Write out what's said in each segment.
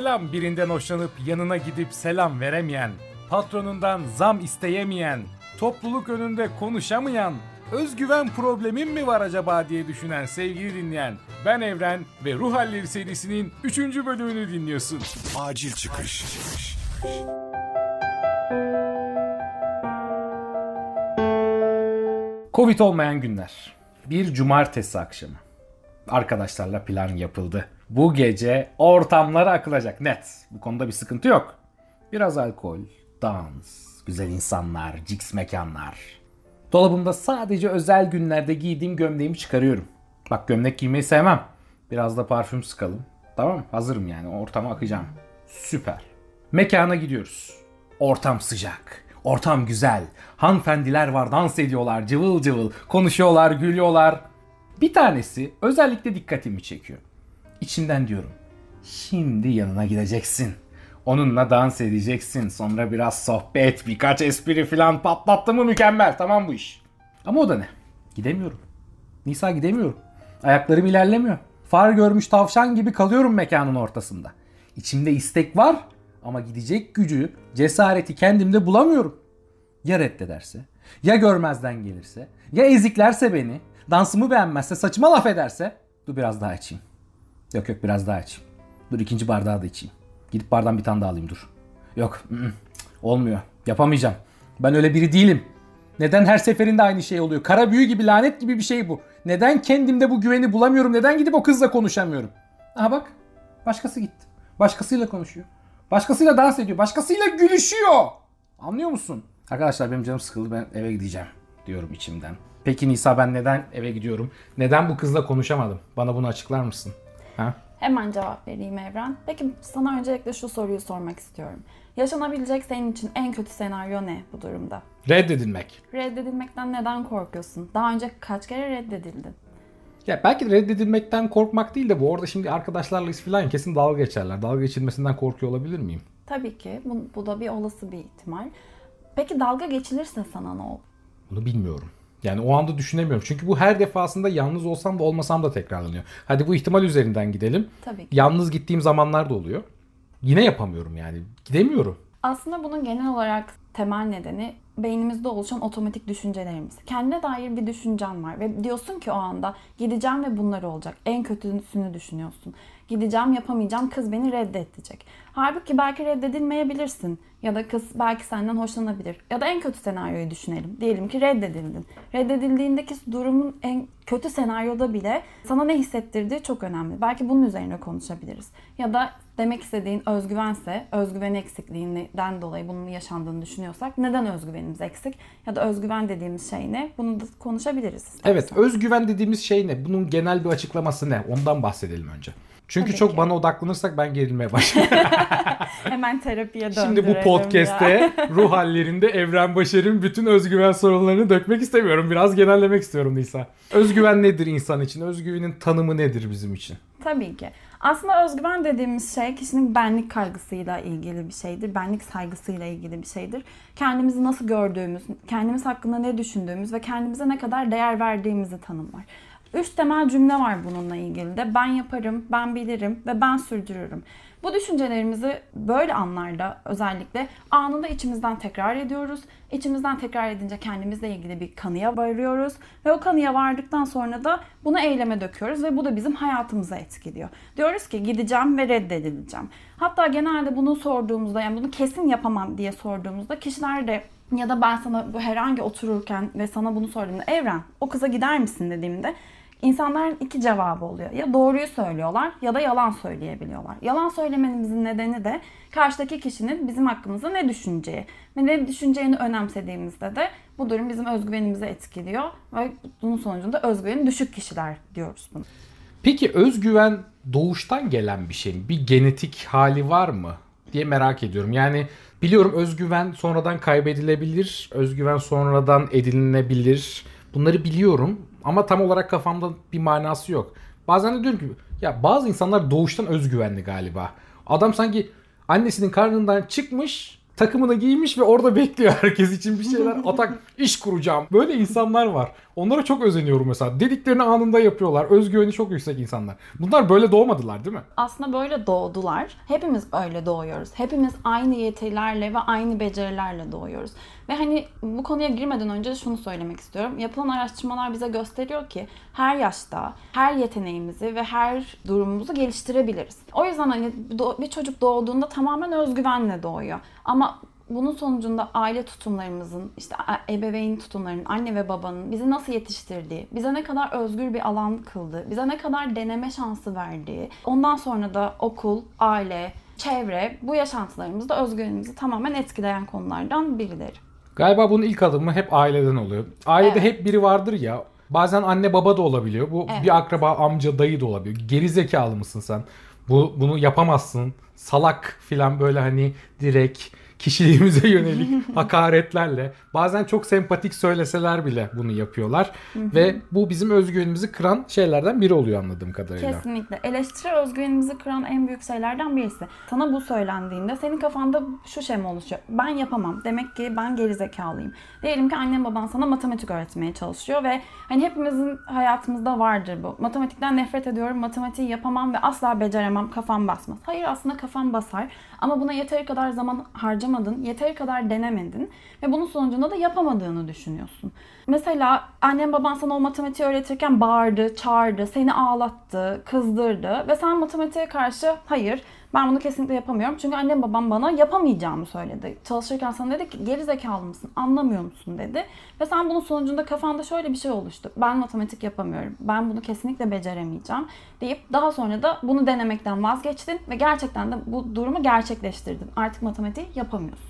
selam birinden hoşlanıp yanına gidip selam veremeyen, patronundan zam isteyemeyen, topluluk önünde konuşamayan, özgüven problemim mi var acaba diye düşünen sevgili dinleyen, ben Evren ve Ruh Halleri serisinin 3. bölümünü dinliyorsun. Acil çıkış. Covid olmayan günler. Bir cumartesi akşamı. Arkadaşlarla plan yapıldı. Bu gece ortamlara akılacak net. Bu konuda bir sıkıntı yok. Biraz alkol, dans, güzel insanlar, ciks mekanlar. Dolabımda sadece özel günlerde giydiğim gömleğimi çıkarıyorum. Bak gömlek giymeyi sevmem. Biraz da parfüm sıkalım. Tamam? Hazırım yani ortama akacağım. Süper. Mekana gidiyoruz. Ortam sıcak. Ortam güzel. Hanımefendiler var dans ediyorlar cıvıl cıvıl. Konuşuyorlar gülüyorlar. Bir tanesi özellikle dikkatimi çekiyor. İçimden diyorum. Şimdi yanına gideceksin. Onunla dans edeceksin. Sonra biraz sohbet, birkaç espri falan patlattı mı mükemmel. Tamam bu iş. Ama o da ne? Gidemiyorum. Nisa gidemiyorum. Ayaklarım ilerlemiyor. Far görmüş tavşan gibi kalıyorum mekanın ortasında. İçimde istek var ama gidecek gücü, cesareti kendimde bulamıyorum. Ya reddederse, ya görmezden gelirse, ya eziklerse beni, dansımı beğenmezse, saçıma laf ederse. Dur biraz daha içeyim. Yok yok biraz daha içeyim. Dur ikinci bardağı da içeyim. Gidip bardan bir tane daha alayım dur. Yok olmuyor. Yapamayacağım. Ben öyle biri değilim. Neden her seferinde aynı şey oluyor? Kara büyü gibi lanet gibi bir şey bu. Neden kendimde bu güveni bulamıyorum? Neden gidip o kızla konuşamıyorum? Aha bak başkası gitti. Başkasıyla konuşuyor. Başkasıyla dans ediyor. Başkasıyla gülüşüyor. Anlıyor musun? Arkadaşlar benim canım sıkıldı ben eve gideceğim diyorum içimden. Peki Nisa ben neden eve gidiyorum? Neden bu kızla konuşamadım? Bana bunu açıklar mısın? Ha? Hemen cevap vereyim Evren. Peki sana öncelikle şu soruyu sormak istiyorum. Yaşanabilecek senin için en kötü senaryo ne bu durumda? Reddedilmek. Reddedilmekten neden korkuyorsun? Daha önce kaç kere reddedildin? Ya belki de reddedilmekten korkmak değil de bu orada şimdi arkadaşlarla falan kesin dalga geçerler. Dalga geçilmesinden korkuyor olabilir miyim? Tabii ki. Bu, bu da bir olası bir ihtimal. Peki dalga geçilirse sana ne olur? Bunu bilmiyorum. Yani o anda düşünemiyorum. Çünkü bu her defasında yalnız olsam da olmasam da tekrarlanıyor. Hadi bu ihtimal üzerinden gidelim. Tabii ki. Yalnız gittiğim zamanlar da oluyor. Yine yapamıyorum yani. Gidemiyorum. Aslında bunun genel olarak temel nedeni beynimizde oluşan otomatik düşüncelerimiz. Kendine dair bir düşüncen var ve diyorsun ki o anda gideceğim ve bunlar olacak. En kötüsünü düşünüyorsun. Gideceğim yapamayacağım kız beni reddedecek. Halbuki belki reddedilmeyebilirsin ya da kız belki senden hoşlanabilir. Ya da en kötü senaryoyu düşünelim. Diyelim ki reddedildin. Reddedildiğindeki durumun en kötü senaryoda bile sana ne hissettirdiği çok önemli. Belki bunun üzerine konuşabiliriz. Ya da demek istediğin özgüvense, özgüven eksikliğinden dolayı bunun yaşandığını düşünüyorsak neden özgüvenimiz eksik? Ya da özgüven dediğimiz şey ne? Bunu da konuşabiliriz istersen. Evet özgüven dediğimiz şey ne? Bunun genel bir açıklaması ne? Ondan bahsedelim önce. Çünkü Tabii çok ki. bana odaklanırsak ben gerilmeye başlıyorum. Hemen terapiye Şimdi bu döndürelim podcast'te ruh hallerinde Evren Başar'ın bütün özgüven sorunlarını dökmek istemiyorum. Biraz genellemek istiyorum Nisa. Özgüven nedir insan için? Özgüvenin tanımı nedir bizim için? Tabii ki. Aslında özgüven dediğimiz şey kişinin benlik kaygısıyla ilgili bir şeydir. Benlik saygısıyla ilgili bir şeydir. Kendimizi nasıl gördüğümüz, kendimiz hakkında ne düşündüğümüz ve kendimize ne kadar değer verdiğimizi tanımlar. Üç temel cümle var bununla ilgili de. Ben yaparım, ben bilirim ve ben sürdürürüm. Bu düşüncelerimizi böyle anlarda özellikle anında içimizden tekrar ediyoruz. İçimizden tekrar edince kendimizle ilgili bir kanıya varıyoruz. Ve o kanıya vardıktan sonra da bunu eyleme döküyoruz ve bu da bizim hayatımıza etkiliyor. Diyoruz ki gideceğim ve reddedileceğim. Hatta genelde bunu sorduğumuzda yani bunu kesin yapamam diye sorduğumuzda kişiler de ya da ben sana bu herhangi otururken ve sana bunu sorduğumda Evren o kıza gider misin dediğimde İnsanların iki cevabı oluyor. Ya doğruyu söylüyorlar ya da yalan söyleyebiliyorlar. Yalan söylememizin nedeni de karşıdaki kişinin bizim hakkımızda ne düşüneceği. Ve ne düşüneceğini önemsediğimizde de bu durum bizim özgüvenimizi etkiliyor. Ve bunun sonucunda özgüveni düşük kişiler diyoruz bunu. Peki özgüven doğuştan gelen bir şey mi? Bir genetik hali var mı diye merak ediyorum. Yani biliyorum özgüven sonradan kaybedilebilir, özgüven sonradan edinilebilir. Bunları biliyorum ama tam olarak kafamda bir manası yok. Bazen de diyorum ki ya bazı insanlar doğuştan özgüvenli galiba. Adam sanki annesinin karnından çıkmış, takımını giymiş ve orada bekliyor herkes için bir şeyler atak iş kuracağım. Böyle insanlar var. Onlara çok özeniyorum mesela. Dediklerini anında yapıyorlar. Özgüveni çok yüksek insanlar. Bunlar böyle doğmadılar değil mi? Aslında böyle doğdular. Hepimiz öyle doğuyoruz. Hepimiz aynı yetilerle ve aynı becerilerle doğuyoruz. Ve hani bu konuya girmeden önce şunu söylemek istiyorum. Yapılan araştırmalar bize gösteriyor ki her yaşta her yeteneğimizi ve her durumumuzu geliştirebiliriz. O yüzden hani bir çocuk doğduğunda tamamen özgüvenle doğuyor. Ama bunun sonucunda aile tutumlarımızın, işte ebeveyn tutumlarının, anne ve babanın bizi nasıl yetiştirdiği, bize ne kadar özgür bir alan kıldı, bize ne kadar deneme şansı verdiği, ondan sonra da okul, aile, çevre bu yaşantılarımızda özgürlüğümüzü tamamen etkileyen konulardan birileri. Galiba bunun ilk adımı hep aileden oluyor. Ailede evet. hep biri vardır ya. Bazen anne baba da olabiliyor. Bu evet. bir akraba, amca, dayı da olabiliyor. Geri zekalı mısın sen? Bu bunu yapamazsın. Salak filan böyle hani direkt kişiliğimize yönelik hakaretlerle bazen çok sempatik söyleseler bile bunu yapıyorlar. Ve bu bizim özgüvenimizi kıran şeylerden biri oluyor anladığım kadarıyla. Kesinlikle. Eleştiri özgüvenimizi kıran en büyük şeylerden birisi. Sana bu söylendiğinde senin kafanda şu şey mi oluşuyor? Ben yapamam. Demek ki ben gerizekalıyım. Diyelim ki annem baban sana matematik öğretmeye çalışıyor ve hani hepimizin hayatımızda vardır bu. Matematikten nefret ediyorum. Matematiği yapamam ve asla beceremem. Kafam basmaz. Hayır aslında kafam basar. Ama buna yeteri kadar zaman harcamadın, yeteri kadar denemedin ve bunun sonucunda da yapamadığını düşünüyorsun. Mesela annen baban sana o matematiği öğretirken bağırdı, çağırdı, seni ağlattı, kızdırdı ve sen matematiğe karşı hayır ben bunu kesinlikle yapamıyorum. Çünkü annem babam bana yapamayacağımı söyledi. Çalışırken sana dedi ki geri zekalı mısın? Anlamıyor musun dedi. Ve sen bunun sonucunda kafanda şöyle bir şey oluştu. Ben matematik yapamıyorum. Ben bunu kesinlikle beceremeyeceğim deyip daha sonra da bunu denemekten vazgeçtin ve gerçekten de bu durumu gerçekleştirdin. Artık matematiği yapamıyorsun.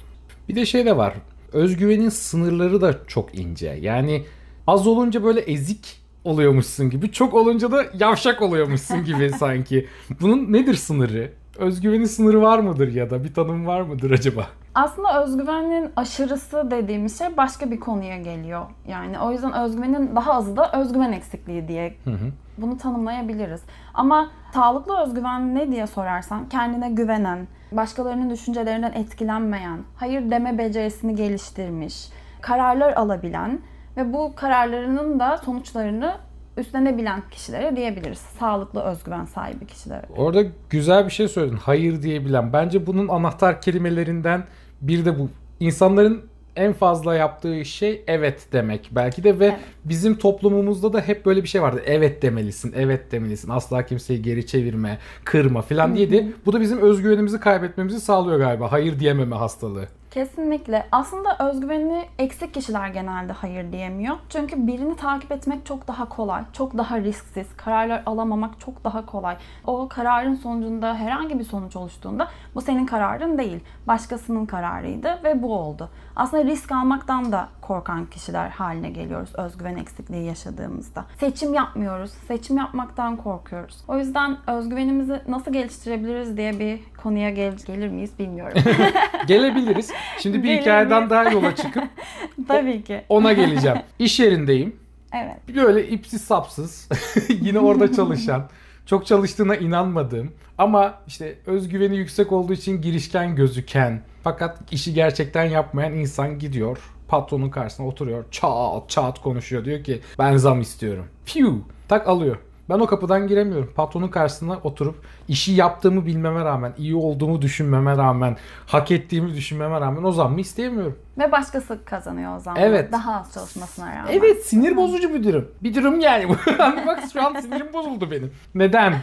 Bir de şey de var. Özgüvenin sınırları da çok ince. Yani az olunca böyle ezik oluyormuşsun gibi. Çok olunca da yavşak oluyormuşsun gibi sanki. Bunun nedir sınırı? Özgüveni sınırı var mıdır ya da bir tanım var mıdır acaba? Aslında özgüvenin aşırısı dediğimiz şey başka bir konuya geliyor. Yani o yüzden özgüvenin daha azı da özgüven eksikliği diye hı hı. bunu tanımlayabiliriz. Ama sağlıklı özgüven ne diye sorarsan kendine güvenen, başkalarının düşüncelerinden etkilenmeyen, hayır deme becerisini geliştirmiş, kararlar alabilen ve bu kararlarının da sonuçlarını üstlenebilen kişilere diyebiliriz. Sağlıklı özgüven sahibi kişilere. Orada güzel bir şey söyledin. Hayır diyebilen. Bence bunun anahtar kelimelerinden bir de bu. İnsanların en fazla yaptığı şey evet demek belki de ve evet. bizim toplumumuzda da hep böyle bir şey vardı. Evet demelisin, evet demelisin. Asla kimseyi geri çevirme, kırma falan diyedi. Bu da bizim özgüvenimizi kaybetmemizi sağlıyor galiba. Hayır diyememe hastalığı. Kesinlikle. Aslında özgüveni eksik kişiler genelde hayır diyemiyor. Çünkü birini takip etmek çok daha kolay, çok daha risksiz. Kararlar alamamak çok daha kolay. O kararın sonucunda herhangi bir sonuç oluştuğunda bu senin kararın değil, başkasının kararıydı ve bu oldu. Aslında risk almaktan da korkan kişiler haline geliyoruz özgüven eksikliği yaşadığımızda. Seçim yapmıyoruz, seçim yapmaktan korkuyoruz. O yüzden özgüvenimizi nasıl geliştirebiliriz diye bir konuya gel gelir miyiz bilmiyorum. Gelebiliriz. Şimdi bir Gelir hikayeden mi? daha yola çıkıp Tabii ki. Ona geleceğim. İş yerindeyim. Evet. Böyle ipsiz sapsız yine orada çalışan çok çalıştığına inanmadığım ama işte özgüveni yüksek olduğu için girişken gözüken fakat işi gerçekten yapmayan insan gidiyor patronun karşısına oturuyor çat çat konuşuyor diyor ki ben zam istiyorum. Piu tak alıyor. Ben o kapıdan giremiyorum. Patronun karşısına oturup işi yaptığımı bilmeme rağmen, iyi olduğumu düşünmeme rağmen, hak ettiğimi düşünmeme rağmen o zammı isteyemiyorum. Ve başkası kazanıyor o zaman. Evet. Daha az çalışmasına rağmen. Evet sinir bozucu bir durum. Bir durum yani. Bak şu an sinirim bozuldu benim. Neden?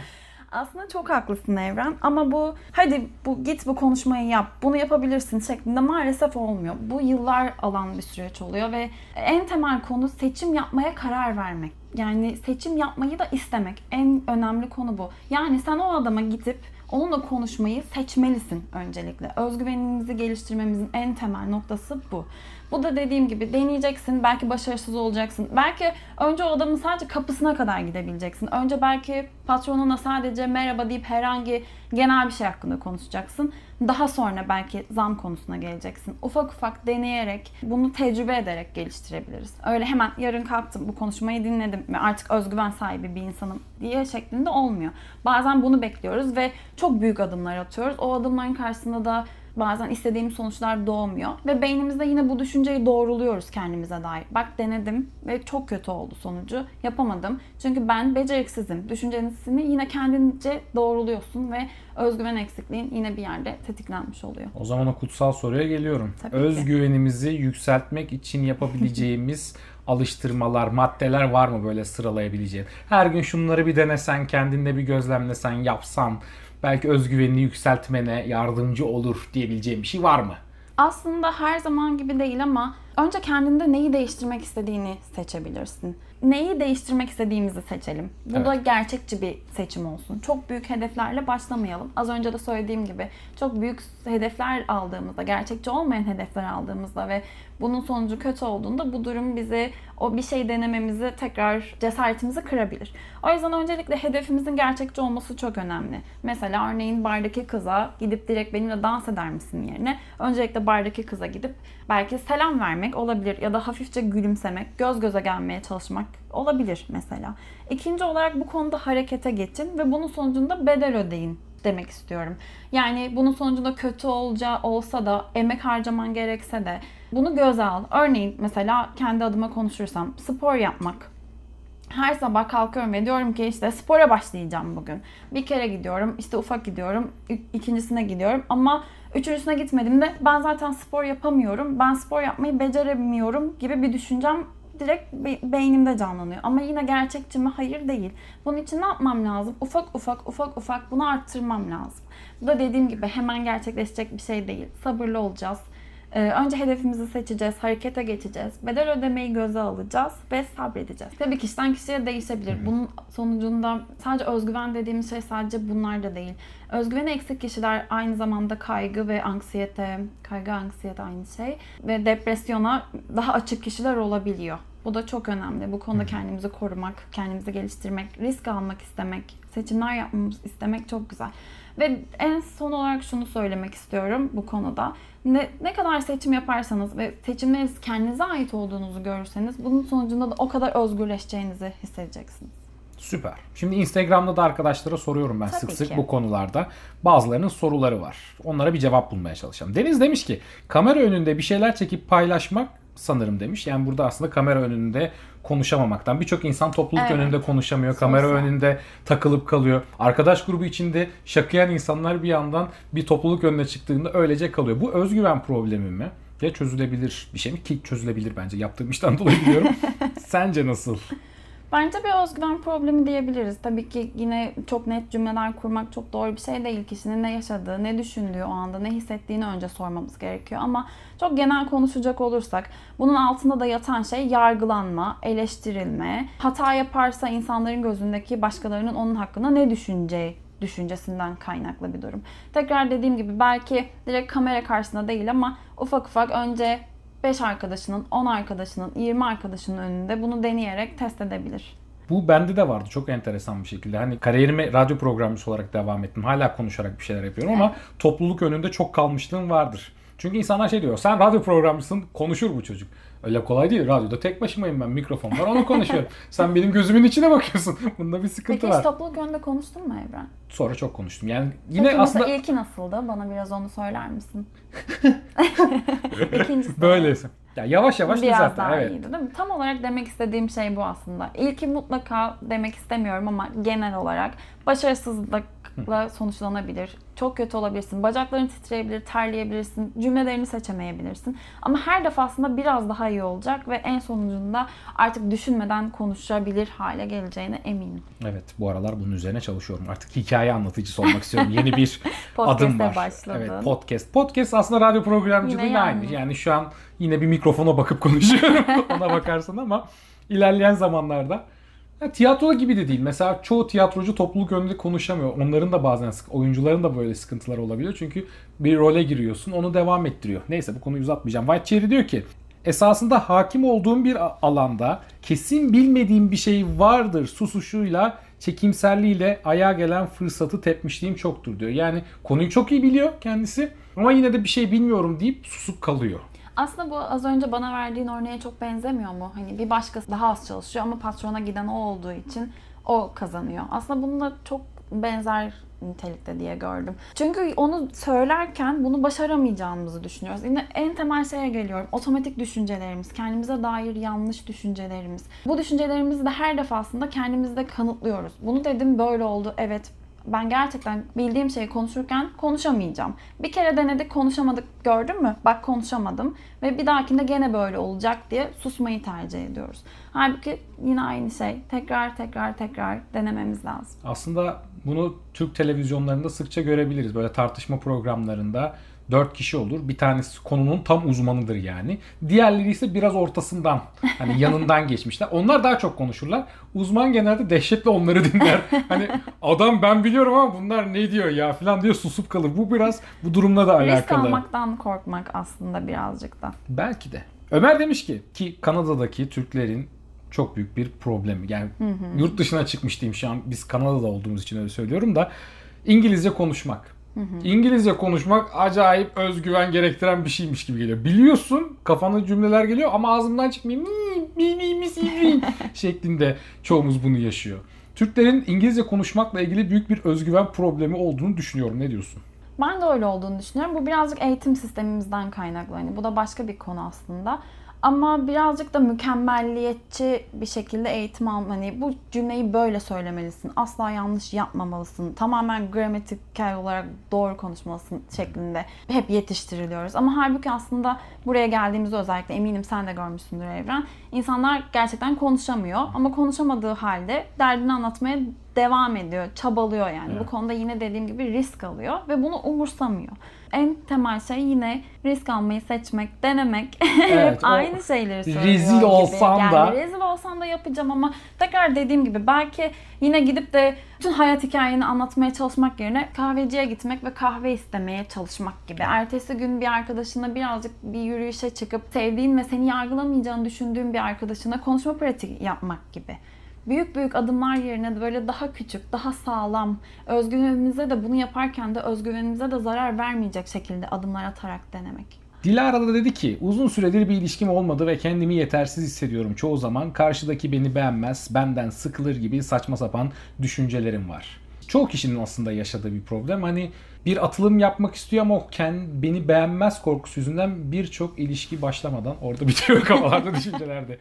Aslında çok haklısın Evren ama bu hadi bu git bu konuşmayı yap bunu yapabilirsin şeklinde maalesef olmuyor. Bu yıllar alan bir süreç oluyor ve en temel konu seçim yapmaya karar vermek. Yani seçim yapmayı da istemek. En önemli konu bu. Yani sen o adama gidip onunla konuşmayı seçmelisin öncelikle. Özgüvenimizi geliştirmemizin en temel noktası bu. Bu da dediğim gibi deneyeceksin. Belki başarısız olacaksın. Belki önce o adamın sadece kapısına kadar gidebileceksin. Önce belki patronuna sadece merhaba deyip herhangi genel bir şey hakkında konuşacaksın. Daha sonra belki zam konusuna geleceksin. Ufak ufak deneyerek, bunu tecrübe ederek geliştirebiliriz. Öyle hemen yarın kalktım, bu konuşmayı dinledim ve artık özgüven sahibi bir insanım diye şeklinde olmuyor. Bazen bunu bekliyoruz ve çok büyük adımlar atıyoruz. O adımların karşısında da bazen istediğimiz sonuçlar doğmuyor. Ve beynimizde yine bu düşünceyi doğruluyoruz kendimize dair. Bak denedim ve çok kötü oldu sonucu. Yapamadım. Çünkü ben beceriksizim. Düşüncesini yine kendince doğruluyorsun ve özgüven eksikliğin yine bir yerde tetiklenmiş oluyor. O zaman o kutsal soruya geliyorum. Tabii ki. Özgüvenimizi yükseltmek için yapabileceğimiz alıştırmalar, maddeler var mı böyle sıralayabileceğin? Her gün şunları bir denesen, kendinde bir gözlemlesen, yapsan belki özgüvenini yükseltmene yardımcı olur diyebileceğin bir şey var mı? Aslında her zaman gibi değil ama önce kendinde neyi değiştirmek istediğini seçebilirsin. Neyi değiştirmek istediğimizi seçelim. Bu da gerçekçi bir seçim olsun. Çok büyük hedeflerle başlamayalım. Az önce de söylediğim gibi çok büyük hedefler aldığımızda, gerçekçi olmayan hedefler aldığımızda ve bunun sonucu kötü olduğunda bu durum bizi o bir şey denememizi tekrar cesaretimizi kırabilir. O yüzden öncelikle hedefimizin gerçekçi olması çok önemli. Mesela örneğin bardaki kıza gidip direkt benimle dans eder misin yerine öncelikle bardaki kıza gidip belki selam vermek olabilir ya da hafifçe gülümsemek, göz göze gelmeye çalışmak olabilir mesela. İkinci olarak bu konuda harekete geçin ve bunun sonucunda bedel ödeyin demek istiyorum. Yani bunun sonucunda kötü olacağı olsa da emek harcaman gerekse de bunu göze al. Örneğin mesela kendi adıma konuşursam spor yapmak her sabah kalkıyorum ve diyorum ki işte spora başlayacağım bugün. Bir kere gidiyorum, işte ufak gidiyorum, ikincisine gidiyorum ama üçüncüsüne gitmediğimde ben zaten spor yapamıyorum, ben spor yapmayı beceremiyorum gibi bir düşüncem direkt be- beynimde canlanıyor. Ama yine gerçekçi mi? Hayır değil. Bunun için ne yapmam lazım? Ufak ufak ufak ufak bunu arttırmam lazım. Bu da dediğim gibi hemen gerçekleşecek bir şey değil. Sabırlı olacağız. Ee, önce hedefimizi seçeceğiz, harekete geçeceğiz, bedel ödemeyi göze alacağız ve sabredeceğiz. Tabii kişiden kişiye değişebilir. Bunun sonucunda sadece özgüven dediğimiz şey sadece bunlar da değil. Özgüveni eksik kişiler aynı zamanda kaygı ve anksiyete, kaygı anksiyete aynı şey ve depresyona daha açık kişiler olabiliyor. Bu da çok önemli. Bu konuda kendimizi korumak, kendimizi geliştirmek, risk almak istemek, seçimler yapmamız istemek çok güzel. Ve en son olarak şunu söylemek istiyorum bu konuda. Ne, ne kadar seçim yaparsanız ve seçimleriniz kendinize ait olduğunuzu görürseniz bunun sonucunda da o kadar özgürleşeceğinizi hissedeceksiniz. Süper. Şimdi Instagram'da da arkadaşlara soruyorum ben Tabii sık sık ki. bu konularda. Bazılarının soruları var. Onlara bir cevap bulmaya çalışalım. Deniz demiş ki kamera önünde bir şeyler çekip paylaşmak sanırım demiş. Yani burada aslında kamera önünde konuşamamaktan. Birçok insan topluluk Evet. önünde konuşamıyor. Kamera önünde takılıp kalıyor. Arkadaş grubu içinde şakayan insanlar bir yandan bir topluluk önüne çıktığında öylece kalıyor. Bu özgüven problemi mi? Ya çözülebilir bir şey mi? Ki çözülebilir bence. Yaptığım işten dolayı biliyorum. Sence nasıl? Bence bir özgüven problemi diyebiliriz. Tabii ki yine çok net cümleler kurmak çok doğru bir şey değil. Kişinin ne yaşadığı, ne düşündüğü o anda, ne hissettiğini önce sormamız gerekiyor. Ama çok genel konuşacak olursak bunun altında da yatan şey yargılanma, eleştirilme. Hata yaparsa insanların gözündeki başkalarının onun hakkında ne düşüneceği düşüncesinden kaynaklı bir durum. Tekrar dediğim gibi belki direkt kamera karşısında değil ama ufak ufak önce 5 arkadaşının, 10 arkadaşının, 20 arkadaşının önünde bunu deneyerek test edebilir. Bu bende de vardı çok enteresan bir şekilde. Hani kariyerime radyo programcısı olarak devam ettim. Hala konuşarak bir şeyler yapıyorum ama topluluk önünde çok kalmışlığım vardır. Çünkü insanlar şey diyor. Sen radyo programcısın konuşur bu çocuk. Öyle kolay değil. Radyoda tek başımayım ben. Mikrofon var onu konuşuyorum. Sen benim gözümün içine bakıyorsun. Bunda bir sıkıntı Peki var. topluluk önünde konuştun mu Evren? Sonra çok konuştum. Yani yine Peki aslında mesela ilki nasıldı? Bana biraz onu söyler misin? İkincisi. böyleyse. Ya yavaş yavaş Biraz düzeltti. daha Evet. iyiydi değil mi? Tam olarak demek istediğim şey bu aslında. İlki mutlaka demek istemiyorum ama genel olarak başarısızlıkla sonuçlanabilir. Çok kötü olabilirsin. Bacakların titreyebilir, terleyebilirsin. Cümlelerini seçemeyebilirsin. Ama her defasında biraz daha iyi olacak ve en sonucunda artık düşünmeden konuşabilir hale geleceğine eminim. Evet bu aralar bunun üzerine çalışıyorum. Artık hikaye anlatıcısı olmak istiyorum. Yeni bir adım var. başladın. Evet podcast. Podcast aslında radyo programcılığıyla aynı. Yani şu an yine bir mikrofona bakıp konuşuyorum. Ona bakarsan ama ilerleyen zamanlarda ya tiyatro gibi de değil. Mesela çoğu tiyatrocu topluluk önünde konuşamıyor. Onların da bazen oyuncuların da böyle sıkıntıları olabiliyor. Çünkü bir role giriyorsun, onu devam ettiriyor. Neyse bu konuyu uzatmayacağım. White Cherry diyor ki esasında hakim olduğum bir alanda kesin bilmediğim bir şey vardır susuşuyla çekimserliğiyle ayağa gelen fırsatı tepmişliğim çoktur diyor. Yani konuyu çok iyi biliyor kendisi ama yine de bir şey bilmiyorum deyip susup kalıyor. Aslında bu az önce bana verdiğin örneğe çok benzemiyor mu? Hani bir başkası daha az çalışıyor ama patrona giden o olduğu için o kazanıyor. Aslında bununla çok benzer nitelikte diye gördüm. Çünkü onu söylerken bunu başaramayacağımızı düşünüyoruz. Yine en temel şeye geliyorum. Otomatik düşüncelerimiz, kendimize dair yanlış düşüncelerimiz. Bu düşüncelerimizi de her defasında kendimizde kanıtlıyoruz. Bunu dedim böyle oldu. Evet ben gerçekten bildiğim şeyi konuşurken konuşamayacağım. Bir kere denedik konuşamadık gördün mü? Bak konuşamadım ve bir dahakinde gene böyle olacak diye susmayı tercih ediyoruz. Halbuki yine aynı şey. Tekrar tekrar tekrar denememiz lazım. Aslında bunu Türk televizyonlarında sıkça görebiliriz. Böyle tartışma programlarında dört kişi olur. Bir tanesi konunun tam uzmanıdır yani. Diğerleri ise biraz ortasından hani yanından geçmişler. Onlar daha çok konuşurlar. Uzman genelde dehşetle onları dinler. Hani adam ben biliyorum ama bunlar ne diyor ya falan diye susup kalır. Bu biraz bu durumla da alakalı. Risk almaktan korkmak aslında birazcık da. Belki de. Ömer demiş ki ki Kanada'daki Türklerin çok büyük bir problemi. Yani hı hı. yurt dışına çıkmış diyeyim şu an biz Kanada'da olduğumuz için öyle söylüyorum da İngilizce konuşmak. Hı hı. İngilizce konuşmak acayip özgüven gerektiren bir şeymiş gibi geliyor. Biliyorsun kafana cümleler geliyor ama ağzımdan çıkmıyor. Şeklinde çoğumuz bunu yaşıyor. Türklerin İngilizce konuşmakla ilgili büyük bir özgüven problemi olduğunu düşünüyorum. Ne diyorsun? Ben de öyle olduğunu düşünüyorum. Bu birazcık eğitim sistemimizden kaynaklı. Yani bu da başka bir konu aslında. Ama birazcık da mükemmelliyetçi bir şekilde eğitim alma. Hani bu cümleyi böyle söylemelisin. Asla yanlış yapmamalısın. Tamamen gramatikel olarak doğru konuşmalısın şeklinde hep yetiştiriliyoruz. Ama halbuki aslında buraya geldiğimizde özellikle eminim sen de görmüşsündür Evren. İnsanlar gerçekten konuşamıyor. Ama konuşamadığı halde derdini anlatmaya devam ediyor, çabalıyor yani. Evet. Bu konuda yine dediğim gibi risk alıyor ve bunu umursamıyor. En temel şey yine risk almayı seçmek, denemek. Evet, aynı şeyleri söylüyor Rezil olsam yani da. Rezil olsam da yapacağım ama tekrar dediğim gibi belki yine gidip de bütün hayat hikayeni anlatmaya çalışmak yerine kahveciye gitmek ve kahve istemeye çalışmak gibi. Ertesi gün bir arkadaşına birazcık bir yürüyüşe çıkıp sevdiğin ve seni yargılamayacağını düşündüğün bir arkadaşına konuşma pratiği yapmak gibi büyük büyük adımlar yerine böyle daha küçük, daha sağlam, özgüvenimize de bunu yaparken de özgüvenimize de zarar vermeyecek şekilde adımlar atarak denemek. Dilara da dedi ki uzun süredir bir ilişkim olmadı ve kendimi yetersiz hissediyorum çoğu zaman. Karşıdaki beni beğenmez, benden sıkılır gibi saçma sapan düşüncelerim var. Çoğu kişinin aslında yaşadığı bir problem. Hani bir atılım yapmak istiyor ama o kendi, beni beğenmez korkusu yüzünden birçok ilişki başlamadan orada bitiyor kafalarda düşüncelerde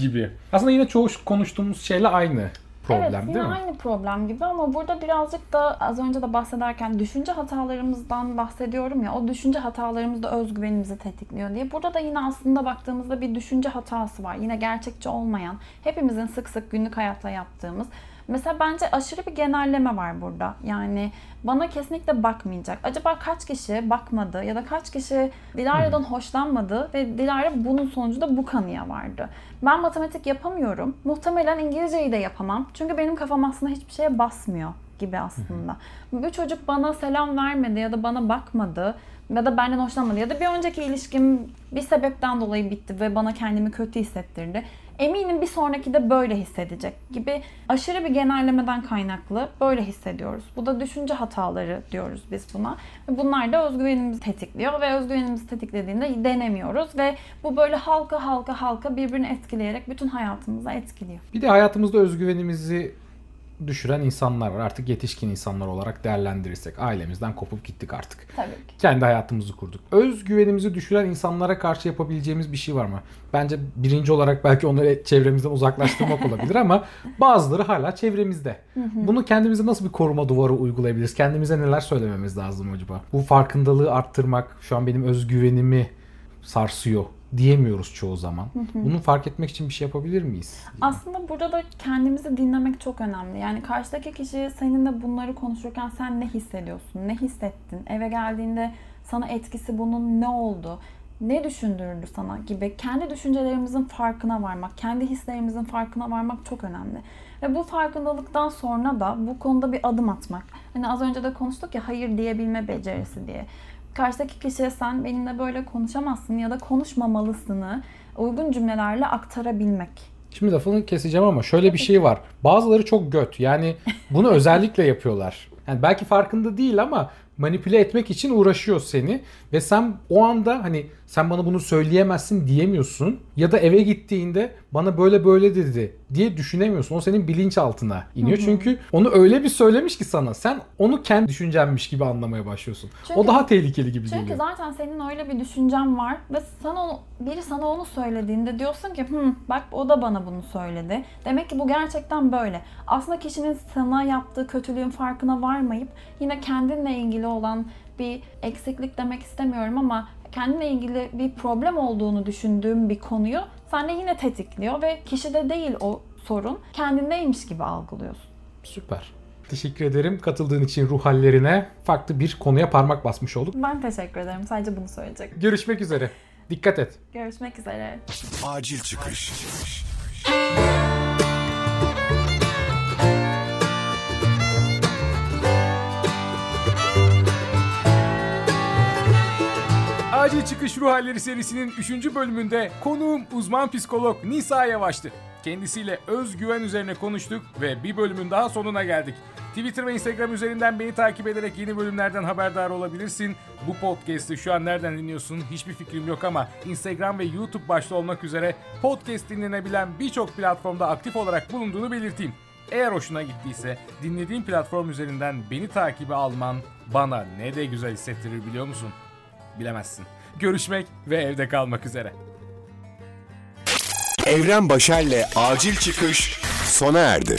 gibi. Aslında yine çoğu konuştuğumuz şeyle aynı problem evet, değil mi? aynı problem gibi ama burada birazcık da az önce de bahsederken düşünce hatalarımızdan bahsediyorum ya o düşünce hatalarımız da özgüvenimizi tetikliyor diye. Burada da yine aslında baktığımızda bir düşünce hatası var. Yine gerçekçi olmayan, hepimizin sık sık günlük hayatla yaptığımız Mesela bence aşırı bir genelleme var burada. Yani bana kesinlikle bakmayacak. Acaba kaç kişi bakmadı ya da kaç kişi Dilara'dan hoşlanmadı ve Dilara bunun sonucunda bu kanıya vardı. Ben matematik yapamıyorum. Muhtemelen İngilizceyi de yapamam. Çünkü benim kafam aslında hiçbir şeye basmıyor gibi aslında. Bu çocuk bana selam vermedi ya da bana bakmadı ya da benden hoşlanmadı ya da bir önceki ilişkim bir sebepten dolayı bitti ve bana kendimi kötü hissettirdi eminim bir sonraki de böyle hissedecek gibi aşırı bir genellemeden kaynaklı böyle hissediyoruz. Bu da düşünce hataları diyoruz biz buna. Bunlar da özgüvenimizi tetikliyor ve özgüvenimizi tetiklediğinde denemiyoruz ve bu böyle halka halka halka birbirini etkileyerek bütün hayatımıza etkiliyor. Bir de hayatımızda özgüvenimizi düşüren insanlar var. Artık yetişkin insanlar olarak değerlendirirsek. Ailemizden kopup gittik artık. Tabii ki. Kendi hayatımızı kurduk. Özgüvenimizi düşüren insanlara karşı yapabileceğimiz bir şey var mı? Bence birinci olarak belki onları çevremizden uzaklaştırmak olabilir ama bazıları hala çevremizde. Bunu kendimize nasıl bir koruma duvarı uygulayabiliriz? Kendimize neler söylememiz lazım acaba? Bu farkındalığı arttırmak şu an benim özgüvenimi sarsıyor diyemiyoruz çoğu zaman. Hı hı. Bunu fark etmek için bir şey yapabilir miyiz? Aslında burada da kendimizi dinlemek çok önemli. Yani karşıdaki kişi seninle bunları konuşurken sen ne hissediyorsun? Ne hissettin? Eve geldiğinde sana etkisi bunun ne oldu? Ne düşündürdü sana gibi kendi düşüncelerimizin farkına varmak, kendi hislerimizin farkına varmak çok önemli. Ve bu farkındalıktan sonra da bu konuda bir adım atmak. Hani az önce de konuştuk ya hayır diyebilme becerisi diye karşıdaki kişiye sen benimle böyle konuşamazsın ya da konuşmamalısını uygun cümlelerle aktarabilmek. Şimdi lafını keseceğim ama şöyle bir şey var. Bazıları çok göt. Yani bunu özellikle yapıyorlar. Yani belki farkında değil ama manipüle etmek için uğraşıyor seni ve sen o anda hani sen bana bunu söyleyemezsin diyemiyorsun. Ya da eve gittiğinde bana böyle böyle dedi diye düşünemiyorsun. O senin bilinçaltına iniyor. Çünkü onu öyle bir söylemiş ki sana. Sen onu kendi düşüncenmiş gibi anlamaya başlıyorsun. Çünkü- o daha tehlikeli gibi Çünkü geliyor. zaten senin öyle bir düşüncen var ve sana onu, biri sana onu söylediğinde diyorsun ki Hı, bak o da bana bunu söyledi. Demek ki bu gerçekten böyle. Aslında kişinin sana yaptığı kötülüğün farkına varmayıp yine kendinle ilgili olan bir eksiklik demek istemiyorum ama kendinle ilgili bir problem olduğunu düşündüğüm bir konuyu sende yine tetikliyor ve kişide değil o sorun kendindeymiş gibi algılıyorsun. Süper. Teşekkür ederim katıldığın için ruh hallerine. Farklı bir konuya parmak basmış olduk. Ben teşekkür ederim. Sadece bunu söyleyecek. Görüşmek üzere. Dikkat et. Görüşmek üzere. Acil çıkış. Acil Çıkış Ruh Halleri serisinin 3. bölümünde konuğum uzman psikolog Nisa Yavaş'tı. Kendisiyle özgüven üzerine konuştuk ve bir bölümün daha sonuna geldik. Twitter ve Instagram üzerinden beni takip ederek yeni bölümlerden haberdar olabilirsin. Bu podcast'i şu an nereden dinliyorsun hiçbir fikrim yok ama Instagram ve YouTube başta olmak üzere podcast dinlenebilen birçok platformda aktif olarak bulunduğunu belirteyim. Eğer hoşuna gittiyse dinlediğin platform üzerinden beni takibe alman bana ne de güzel hissettirir biliyor musun? Bilemezsin. Görüşmek ve evde kalmak üzere. Evren Başer'le Acil Çıkış sona erdi.